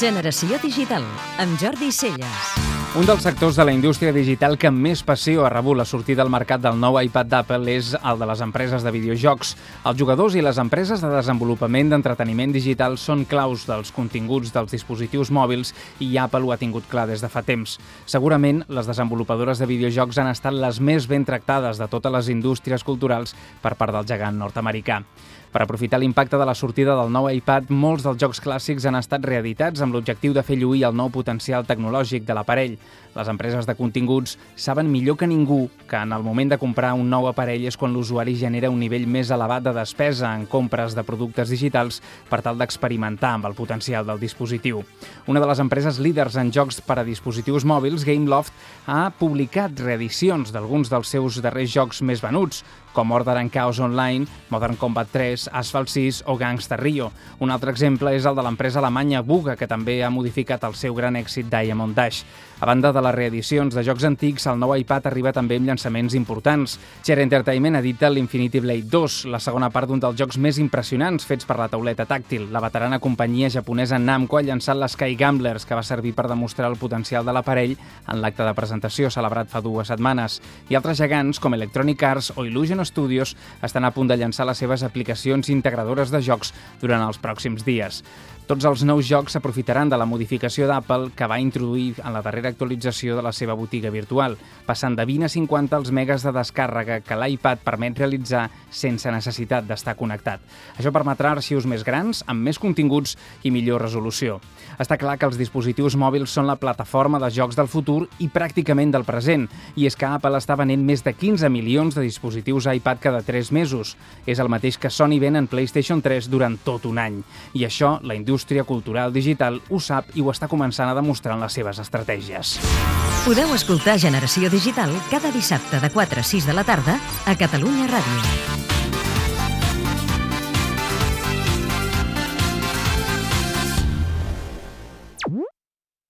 Generació Digital, amb Jordi Celles. Un dels sectors de la indústria digital que més passió ha rebut la sortida al mercat del nou iPad d'Apple és el de les empreses de videojocs. Els jugadors i les empreses de desenvolupament d'entreteniment digital són claus dels continguts dels dispositius mòbils i Apple ho ha tingut clar des de fa temps. Segurament, les desenvolupadores de videojocs han estat les més ben tractades de totes les indústries culturals per part del gegant nord-americà. Per aprofitar l'impacte de la sortida del nou iPad, molts dels jocs clàssics han estat reeditats amb l'objectiu de fer lluir el nou potencial tecnològic de l'aparell. Les empreses de continguts saben millor que ningú que en el moment de comprar un nou aparell és quan l'usuari genera un nivell més elevat de despesa en compres de productes digitals per tal d'experimentar amb el potencial del dispositiu. Una de les empreses líders en jocs per a dispositius mòbils, Gameloft, ha publicat reedicions d'alguns dels seus darrers jocs més venuts, com Order and Chaos Online, Modern Combat 3, Asphalt 6 o Gangsta Rio. Un altre exemple és el de l'empresa alemanya Buga, que també ha modificat el seu gran èxit Diamond Dash. A banda de les reedicions de jocs antics, el nou iPad arriba també amb llançaments importants. Cher Entertainment edita l'Infinity Blade 2, la segona part d'un dels jocs més impressionants fets per la tauleta tàctil. La veterana companyia japonesa Namco ha llançat l'Sky Gamblers, que va servir per demostrar el potencial de l'aparell en l'acte de presentació celebrat fa dues setmanes. I altres gegants, com Electronic Arts o Illusion Studios, estan a punt de llançar les seves aplicacions integradores de jocs durant els pròxims dies. Tots els nous jocs s'aprofitaran de la modificació d'Apple que va introduir en la darrera actualització de la seva botiga virtual, passant de 20 a 50 els megas de descàrrega que l'iPad permet realitzar sense necessitat d'estar connectat. Això permetrà arxius més grans, amb més continguts i millor resolució. Està clar que els dispositius mòbils són la plataforma de jocs del futur i pràcticament del present, i és que Apple està venent més de 15 milions de dispositius iPad cada 3 mesos. És el mateix que Sony ven en PlayStation 3 durant tot un any. I això, la indústria indústria cultural digital ho sap i ho està començant a demostrar en les seves estratègies. Podeu escoltar Generació Digital cada dissabte de 4 a 6 de la tarda a Catalunya Ràdio.